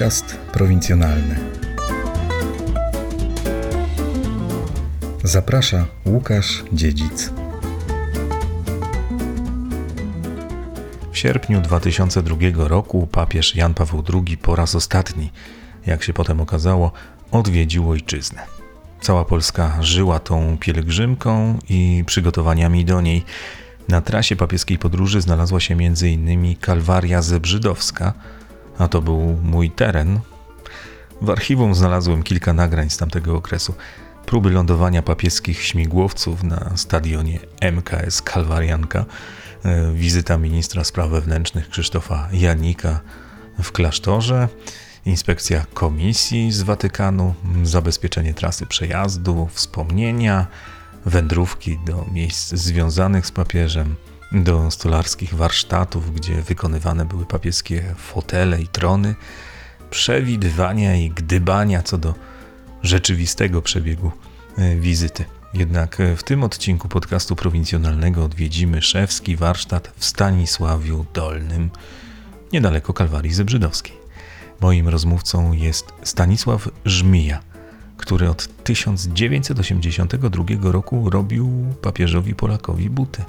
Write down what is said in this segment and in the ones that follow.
Podcast prowincjonalny. Zaprasza Łukasz Dziedzic. W sierpniu 2002 roku papież Jan Paweł II po raz ostatni, jak się potem okazało, odwiedził ojczyznę. Cała Polska żyła tą pielgrzymką i przygotowaniami do niej. Na trasie papieskiej podróży znalazła się m.in. Kalwaria Zebrzydowska, a to był mój teren. W archiwum znalazłem kilka nagrań z tamtego okresu. Próby lądowania papieskich śmigłowców na stadionie MKS Kalwarianka, e, wizyta ministra spraw wewnętrznych Krzysztofa Janika w klasztorze, inspekcja komisji z Watykanu, zabezpieczenie trasy przejazdu, wspomnienia, wędrówki do miejsc związanych z papieżem, do stolarskich warsztatów, gdzie wykonywane były papieskie fotele i trony, przewidywania i gdybania co do rzeczywistego przebiegu e, wizyty. Jednak e, w tym odcinku podcastu prowincjonalnego odwiedzimy szewski warsztat w Stanisławiu Dolnym, niedaleko Kalwarii Zebrzydowskiej. Moim rozmówcą jest Stanisław Żmija, który od 1982 roku robił papieżowi Polakowi buty.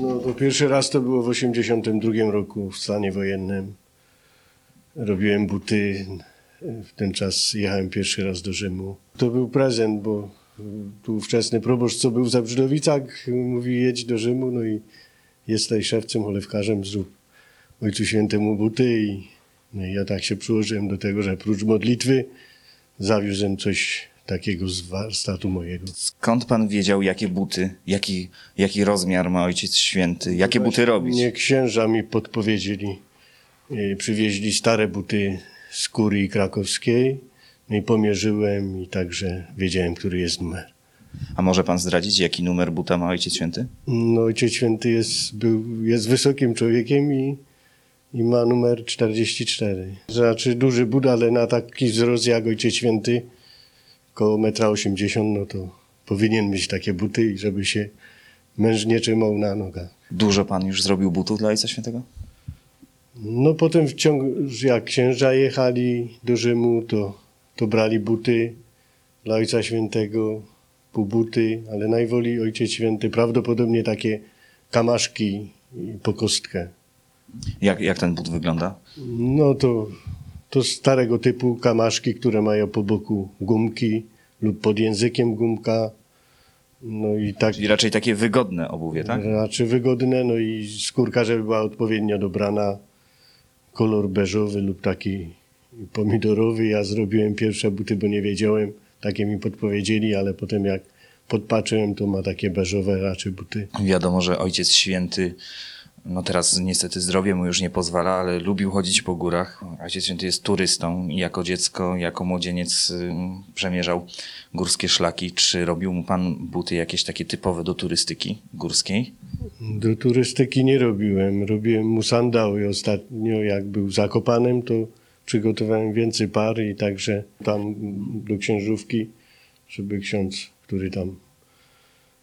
No to pierwszy raz to było w 82 roku w stanie wojennym. Robiłem buty. W ten czas jechałem pierwszy raz do Rzymu. To był prezent, bo tu ówczesny proboszcz, co był w Zabrzydowicach, mówi jedź do Rzymu, no i jesteś szewcem, cholewkarzem, zrób Ojcu Świętemu buty i, no i ja tak się przyłożyłem do tego, że prócz modlitwy zawiózłem coś takiego z warsztatu mojego. Skąd pan wiedział, jakie buty, jaki, jaki rozmiar ma Ojciec Święty, jakie buty robić? Nie księża mi podpowiedzieli. Yy, Przywieźli stare buty z kurii krakowskiej. No i pomierzyłem i także wiedziałem, który jest numer. A może pan zdradzić, jaki numer buta ma Ojciec Święty? No, Ojciec Święty jest, był, jest wysokim człowiekiem i, i ma numer 44. Znaczy duży but, ale na taki wzrost jak Ojciec Święty, koło 1,80 m, no to powinien mieć takie buty, i żeby się męż nie trzymał na nogach. Dużo pan już zrobił butów dla Ojca Świętego? No potem w ciągu, jak księża jechali do Rzymu, to, to brali buty dla Ojca Świętego, półbuty, ale najwoli Ojciec Święty prawdopodobnie takie kamaszki i po kostkę. Jak, jak ten but wygląda? No to, to starego typu kamaszki, które mają po boku gumki lub pod językiem gumka. No i tak Czyli raczej takie wygodne obuwie, tak? raczej wygodne, no i skórka, żeby była odpowiednio dobrana, kolor beżowy lub taki pomidorowy. Ja zrobiłem pierwsze buty, bo nie wiedziałem, takie mi podpowiedzieli, ale potem jak podpatrzyłem, to ma takie beżowe raczej buty. Wiadomo, że Ojciec Święty, no teraz niestety zdrowie mu już nie pozwala, ale lubił chodzić po górach. Ojciec Święty jest turystą i jako dziecko, jako młodzieniec przemierzał górskie szlaki. Czy robił mu pan buty jakieś takie typowe do turystyki górskiej? Do turystyki nie robiłem. Robiłem mu sandały. Ostatnio jak był zakopanem, to przygotowałem więcej par i także tam do księżówki, żeby ksiądz, który tam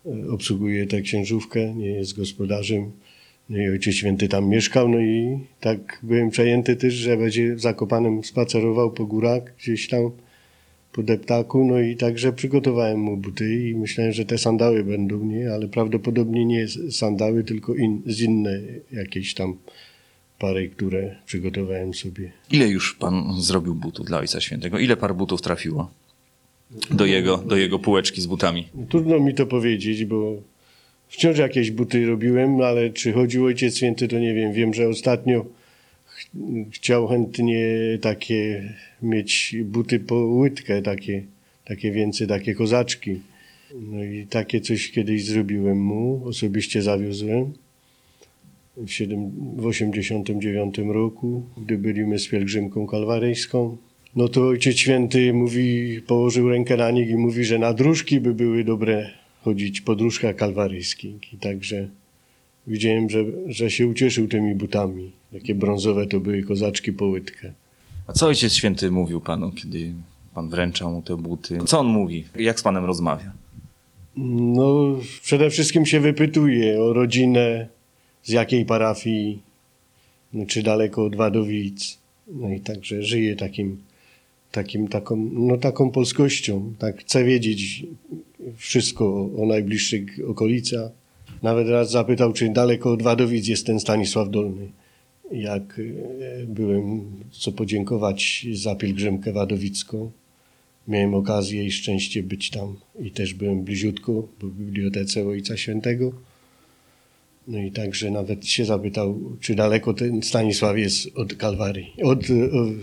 e, obsługuje tę księżówkę, nie jest gospodarzem, no i Ojciec Święty tam mieszkał, no i tak byłem przejęty też, że będzie w Zakopanem spacerował po górach, gdzieś tam po deptaku, no i także przygotowałem mu buty i myślałem, że te sandały będą, nie? Ale prawdopodobnie nie sandały, tylko in, z inne jakieś tam pary, które przygotowałem sobie. Ile już pan zrobił butów dla Ojca Świętego? Ile par butów trafiło do jego, do jego półeczki z butami? Trudno mi to powiedzieć, bo wciąż jakieś buty robiłem, ale czy chodził Ojciec Święty, to nie wiem. Wiem, że ostatnio ch- chciał chętnie takie mieć buty po łydkę, takie, takie więcej, takie kozaczki. No i takie coś kiedyś zrobiłem mu, osobiście zawiozłem w, 7, w 89 roku, gdy byliśmy z pielgrzymką kalwaryjską. No to Ojciec Święty mówi, położył rękę na nich i mówi, że na dróżki by były dobre chodzić po dróżkach kalwaryjskich. I także widziałem, że, że się ucieszył tymi butami. Takie brązowe to były kozaczki po łydkę. A co Ojciec Święty mówił panu, kiedy Pan wręczał mu te buty. Co on mówi? Jak z panem rozmawia? No, przede wszystkim się wypytuje o rodzinę, z jakiej parafii, no, czy daleko od Wadowic. No i także żyje takim, takim, taką, no, taką polskością. Tak chce wiedzieć wszystko o, o najbliższych okolicach. Nawet raz zapytał, czy daleko od Wadowic jest ten Stanisław Dolny. Jak e, byłem, co podziękować za pielgrzymkę wadowicką. Miałem okazję i szczęście być tam i też byłem bliziutko w bibliotece Ojca Świętego. No i także nawet się zapytał, czy daleko ten Stanisław jest od Kalwarii, od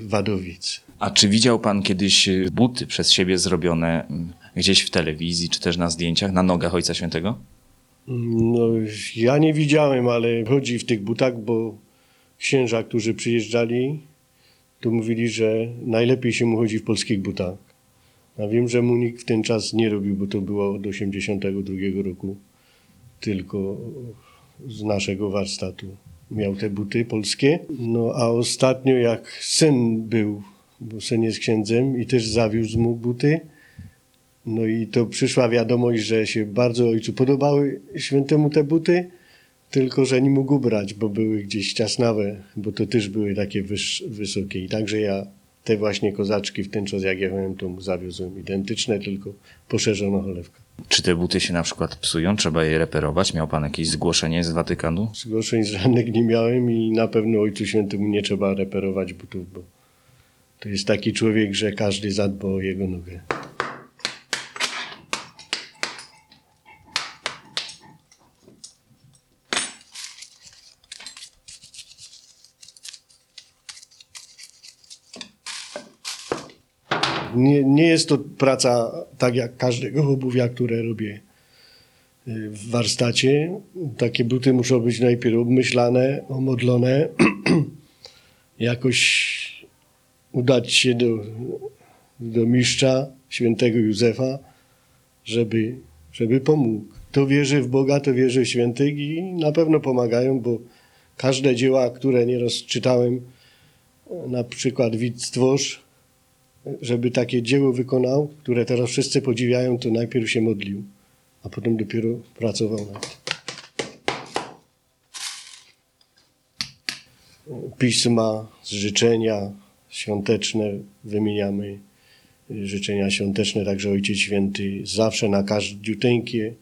Wadowic. A czy widział pan kiedyś buty przez siebie zrobione mm, gdzieś w telewizji, czy też na zdjęciach, na nogach Ojca Świętego? No, ja nie widziałem, ale chodzi w tych butach, bo księża, którzy przyjeżdżali, to mówili, że najlepiej się mu chodzi w polskich butach. A wiem, że mu nikt w ten czas nie robił, bo to było od 82 roku, tylko z naszego warsztatu. Miał te buty polskie. No a ostatnio jak syn był, bo syn jest księdzem i też zawiózł mu buty, no i to przyszła wiadomość, że się bardzo ojcu podobały świętemu te buty, tylko że nie mógł brać, bo były gdzieś ciasnawe, bo to też były takie wysokie. I także ja te właśnie kozaczki w ten czas jak jechałem, to mu identyczne, tylko poszerzono cholewka. Czy te buty się na przykład psują? Trzeba je reperować? Miał pan jakieś zgłoszenie z Watykanu? Zgłoszeń żadnych nie miałem i na pewno ojcu świętemu nie trzeba reperować butów, bo to jest taki człowiek, że każdy zadba o jego nogę. Nie, nie jest to praca tak jak każdego obuwia, które robię y, w warsztacie. Takie buty muszą być najpierw obmyślane, omodlone, jakoś udać się do, do mistrza świętego Józefa, żeby, żeby pomógł. To wierzy w Boga, to wierzy w świętych i na pewno pomagają, bo każde dzieła, które nieraz czytałem, na przykład Widz Stwórz, żeby takie dzieło wykonał, które teraz wszyscy podziwiają, to najpierw się modlił, a potem dopiero pracował nad Pisma, życzenia świąteczne wymieniamy, życzenia świąteczne, także Ojciec Święty zawsze na każdziuteńkie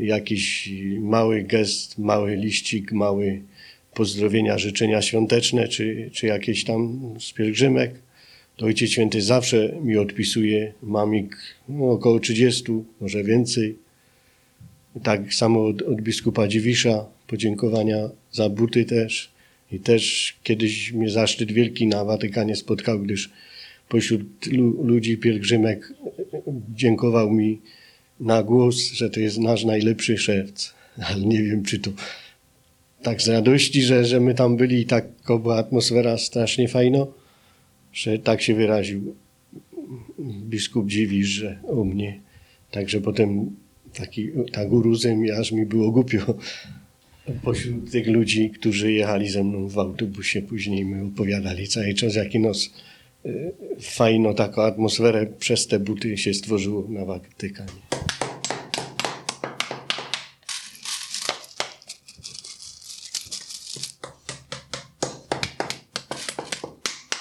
jakiś mały gest, mały liścik, mały pozdrowienia, życzenia świąteczne, czy, czy jakieś tam z pielgrzymek to Ojciec Święty zawsze mi odpisuje. Mam ich no, około 30, może więcej. Tak samo od, od biskupa Dziwisza podziękowania za buty też. I też kiedyś mnie zaszczyt wielki na Watykanie spotkał, gdyż pośród lu, ludzi pielgrzymek dziękował mi na głos, że to jest nasz najlepszy szewc. Ale nie wiem, czy to tak z radości, że, że my tam byli i tak była atmosfera strasznie fajna że tak się wyraził biskup Dziwisz, że o mnie. Także potem taki, tak uruzem, aż mi było głupio pośród tych ludzi, którzy jechali ze mną w autobusie. Później my opowiadali cały czas, jaki nos y, fajno taką atmosferę przez te buty się stworzyło na Watykanie.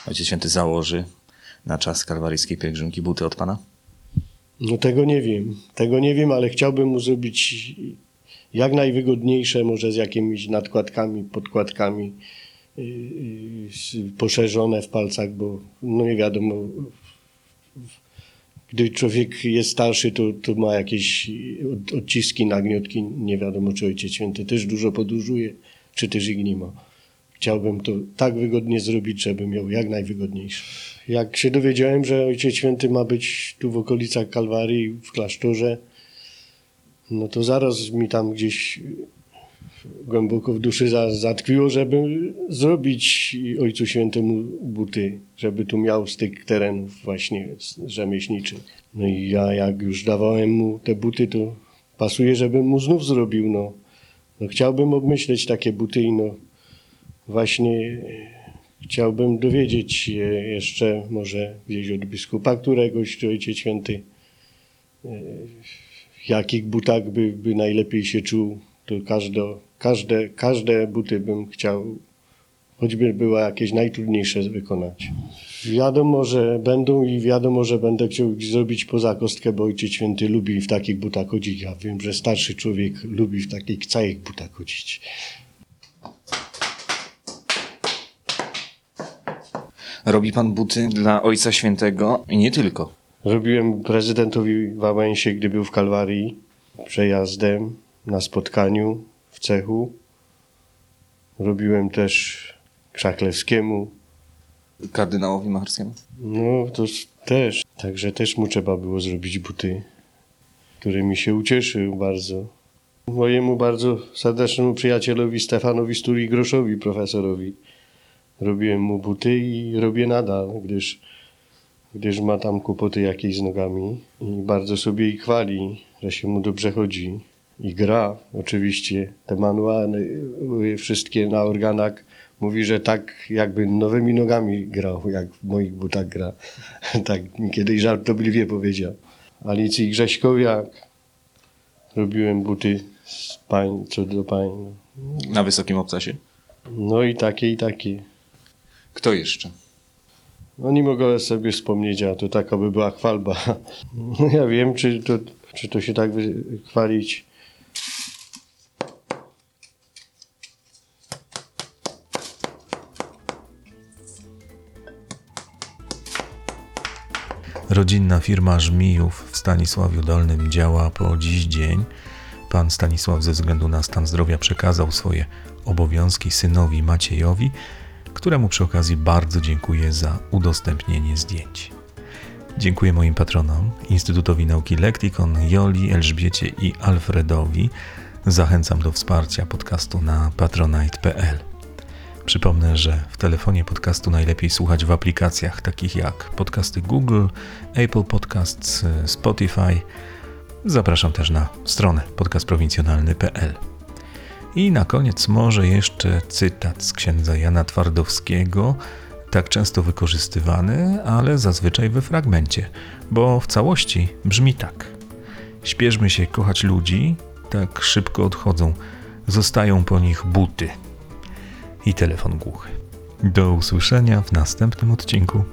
Ojciec Święty założy na czas kalwaryjskiej pielgrzymki buty od pana? No tego nie wiem. Tego nie wiem, ale chciałbym mu zrobić jak najwygodniejsze, może z jakimiś nadkładkami, podkładkami yy, yy, poszerzone w palcach, bo no nie wiadomo, gdy człowiek jest starszy, to, to ma jakieś od- odciski, nagniotki, nie wiadomo czy Ojciec Święty też dużo podróżuje, czy też ich nie ma. Chciałbym to tak wygodnie zrobić, żeby miał jak najwygodniejsze. Jak się dowiedziałem, że Ojciec Święty ma być tu w okolicach Kalwarii, w klasztorze, no to zaraz mi tam gdzieś głęboko w duszy za- zatkwiło, żeby zrobić Ojcu Świętemu buty, żeby tu miał z tych terenów właśnie rzemieślniczych. No i ja jak już dawałem mu te buty, to pasuje, żebym mu znów zrobił, no. no chciałbym obmyśleć takie buty i no właśnie chciałbym dowiedzieć się jeszcze może gdzieś od biskupa któregoś, czy Ojciec Święty, e, jakich butach by, by najlepiej się czuł. To każde, każde, każde buty bym chciał, choćby były jakieś najtrudniejsze wykonać. Wiadomo, że będą i wiadomo, że będę chciał zrobić poza kostkę, bo Ojciec Święty lubi w takich butach chodzić. Ja wiem, że starszy człowiek lubi w takich całych butach chodzić. Robi pan buty dla Ojca Świętego i nie tylko. Robiłem prezydentowi Wałęsie, gdy był w Kalwarii, przejazdem na spotkaniu w cechu. Robiłem też Krzaklewskiemu. Kardynałowi Macharskiemu. No, to też. Także też mu trzeba było zrobić buty, którymi się ucieszył bardzo. Mojemu bardzo serdecznemu przyjacielowi Stefanowi Stuli Groszowi, profesorowi, robiłem mu buty i robię nadal, gdyż, gdyż ma tam kłopoty jakieś z nogami i bardzo sobie ich chwali, że się mu dobrze chodzi. I gra oczywiście, te manuale y, wszystkie na organach mówi, że tak jakby nowymi nogami grał, jak w moich butach gra. tak mi kiedyś żartobliwie powiedział. Alicji Grześkowiak robiłem buty z pań, co do pań. Na wysokim obcasie. No i takie, i takie. Kto jeszcze? No nie mogę sobie wspomnieć, a to taka by była chwalba. No ja wiem, czy to, czy to się tak chwalić. Rodzinna firma Żmijów w Stanisławiu Dolnym działa po dziś dzień. Pan Stanisław ze względu na stan zdrowia przekazał swoje obowiązki synowi Maciejowi, któremu przy okazji bardzo dziękuję za udostępnienie zdjęć. Dziękuję moim patronom, Instytutowi Nauki Lektikon, Joli, Elżbiecie i Alfredowi. Zachęcam do wsparcia podcastu na patronite.pl. Przypomnę, że w telefonie podcastu najlepiej słuchać w aplikacjach takich jak podcasty Google, Apple Podcasts, Spotify. Zapraszam też na stronę podcastprowincjonalny.pl. I na koniec może jeszcze cytat z księdza Jana Twardowskiego, tak często wykorzystywany, ale zazwyczaj we fragmencie, bo w całości brzmi tak. Śpieszmy się kochać ludzi, tak szybko odchodzą, zostają po nich buty i telefon głuchy. Do usłyszenia w następnym odcinku.